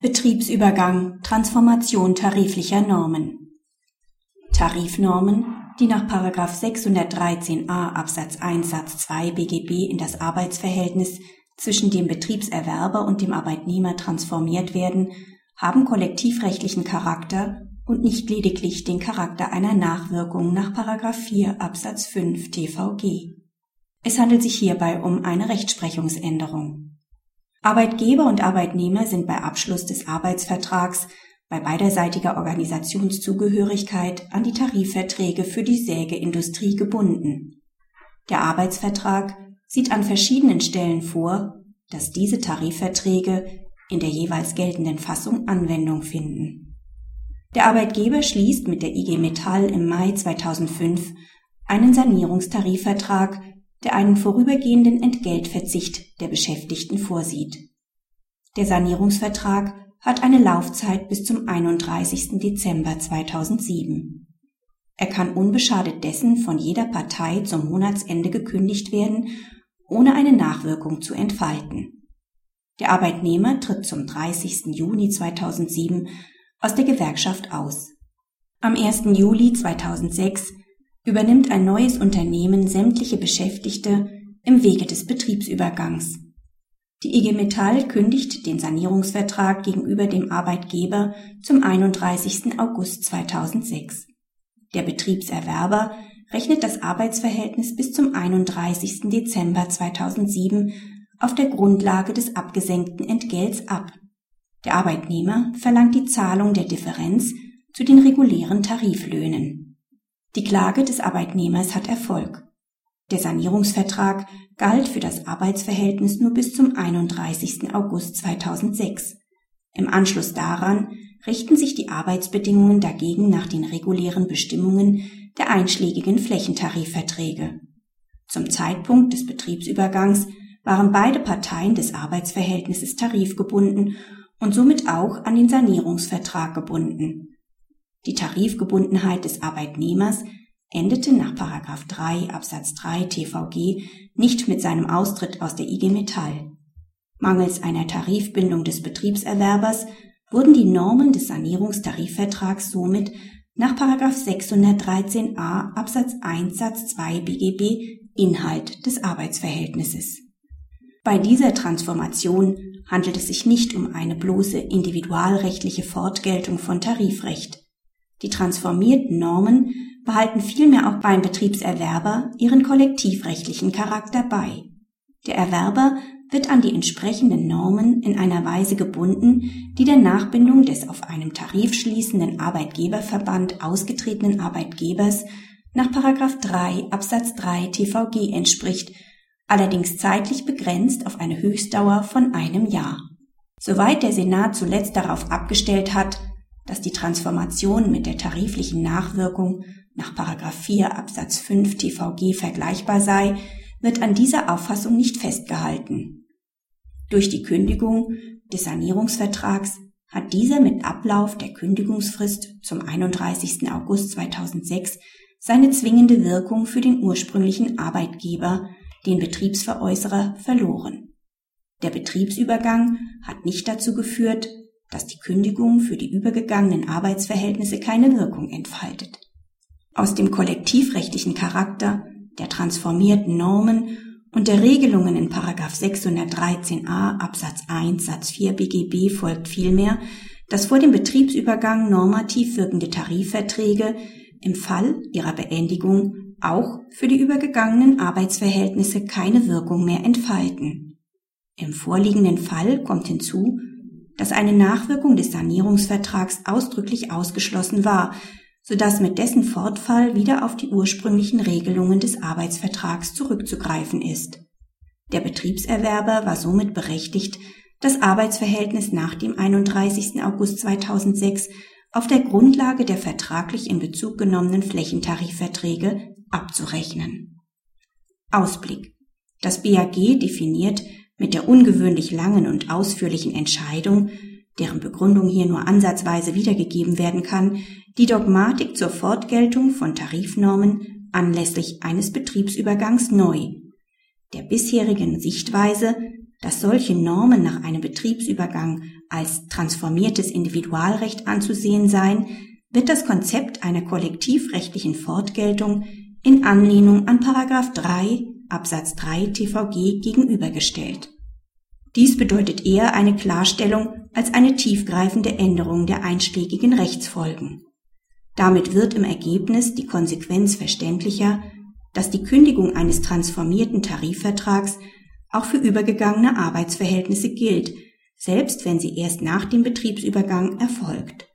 Betriebsübergang Transformation tariflicher Normen Tarifnormen, die nach 613a Absatz 1 Satz 2 BGB in das Arbeitsverhältnis zwischen dem Betriebserwerber und dem Arbeitnehmer transformiert werden, haben kollektivrechtlichen Charakter und nicht lediglich den Charakter einer Nachwirkung nach 4 Absatz 5 TVG. Es handelt sich hierbei um eine Rechtsprechungsänderung Arbeitgeber und Arbeitnehmer sind bei Abschluss des Arbeitsvertrags bei beiderseitiger Organisationszugehörigkeit an die Tarifverträge für die Sägeindustrie gebunden. Der Arbeitsvertrag sieht an verschiedenen Stellen vor, dass diese Tarifverträge in der jeweils geltenden Fassung Anwendung finden. Der Arbeitgeber schließt mit der IG Metall im Mai 2005 einen Sanierungstarifvertrag der einen vorübergehenden Entgeltverzicht der Beschäftigten vorsieht. Der Sanierungsvertrag hat eine Laufzeit bis zum 31. Dezember 2007. Er kann unbeschadet dessen von jeder Partei zum Monatsende gekündigt werden, ohne eine Nachwirkung zu entfalten. Der Arbeitnehmer tritt zum 30. Juni 2007 aus der Gewerkschaft aus. Am 1. Juli 2006 übernimmt ein neues Unternehmen sämtliche Beschäftigte im Wege des Betriebsübergangs. Die IG Metall kündigt den Sanierungsvertrag gegenüber dem Arbeitgeber zum 31. August 2006. Der Betriebserwerber rechnet das Arbeitsverhältnis bis zum 31. Dezember 2007 auf der Grundlage des abgesenkten Entgelts ab. Der Arbeitnehmer verlangt die Zahlung der Differenz zu den regulären Tariflöhnen. Die Klage des Arbeitnehmers hat Erfolg. Der Sanierungsvertrag galt für das Arbeitsverhältnis nur bis zum 31. August 2006. Im Anschluss daran richten sich die Arbeitsbedingungen dagegen nach den regulären Bestimmungen der einschlägigen Flächentarifverträge. Zum Zeitpunkt des Betriebsübergangs waren beide Parteien des Arbeitsverhältnisses tarifgebunden und somit auch an den Sanierungsvertrag gebunden. Die Tarifgebundenheit des Arbeitnehmers endete nach 3 Absatz 3 TVG nicht mit seinem Austritt aus der IG Metall. Mangels einer Tarifbindung des Betriebserwerbers wurden die Normen des Sanierungstarifvertrags somit nach 613a Absatz 1 Satz 2 BGB Inhalt des Arbeitsverhältnisses. Bei dieser Transformation handelt es sich nicht um eine bloße individualrechtliche Fortgeltung von Tarifrecht. Die transformierten Normen behalten vielmehr auch beim Betriebserwerber ihren kollektivrechtlichen Charakter bei. Der Erwerber wird an die entsprechenden Normen in einer Weise gebunden, die der Nachbindung des auf einem Tarif schließenden Arbeitgeberverband ausgetretenen Arbeitgebers nach 3 Absatz 3 TVG entspricht, allerdings zeitlich begrenzt auf eine Höchstdauer von einem Jahr. Soweit der Senat zuletzt darauf abgestellt hat, dass die Transformation mit der tariflichen Nachwirkung nach 4 Absatz 5 TVG vergleichbar sei, wird an dieser Auffassung nicht festgehalten. Durch die Kündigung des Sanierungsvertrags hat dieser mit Ablauf der Kündigungsfrist zum 31. August 2006 seine zwingende Wirkung für den ursprünglichen Arbeitgeber, den Betriebsveräußerer, verloren. Der Betriebsübergang hat nicht dazu geführt, dass die Kündigung für die übergegangenen Arbeitsverhältnisse keine Wirkung entfaltet. Aus dem kollektivrechtlichen Charakter der transformierten Normen und der Regelungen in 613a Absatz 1 Satz 4 BGB folgt vielmehr, dass vor dem Betriebsübergang normativ wirkende Tarifverträge im Fall ihrer Beendigung auch für die übergegangenen Arbeitsverhältnisse keine Wirkung mehr entfalten. Im vorliegenden Fall kommt hinzu, dass eine Nachwirkung des Sanierungsvertrags ausdrücklich ausgeschlossen war, so dass mit dessen Fortfall wieder auf die ursprünglichen Regelungen des Arbeitsvertrags zurückzugreifen ist. Der Betriebserwerber war somit berechtigt, das Arbeitsverhältnis nach dem 31. August 2006 auf der Grundlage der vertraglich in Bezug genommenen Flächentarifverträge abzurechnen. Ausblick. Das BAG definiert mit der ungewöhnlich langen und ausführlichen Entscheidung, deren Begründung hier nur ansatzweise wiedergegeben werden kann, die Dogmatik zur Fortgeltung von Tarifnormen anlässlich eines Betriebsübergangs neu. Der bisherigen Sichtweise dass solche Normen nach einem Betriebsübergang als transformiertes Individualrecht anzusehen seien, wird das Konzept einer kollektivrechtlichen Fortgeltung in Anlehnung an 3 Absatz 3 TVG gegenübergestellt. Dies bedeutet eher eine Klarstellung als eine tiefgreifende Änderung der einschlägigen Rechtsfolgen. Damit wird im Ergebnis die Konsequenz verständlicher, dass die Kündigung eines transformierten Tarifvertrags auch für übergegangene Arbeitsverhältnisse gilt, selbst wenn sie erst nach dem Betriebsübergang erfolgt.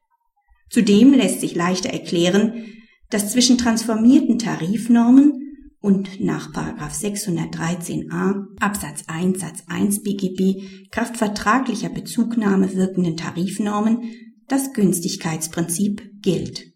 Zudem lässt sich leichter erklären, dass zwischen transformierten Tarifnormen und nach 613a Absatz 1 Satz 1 BGB kraftvertraglicher Bezugnahme wirkenden Tarifnormen das Günstigkeitsprinzip gilt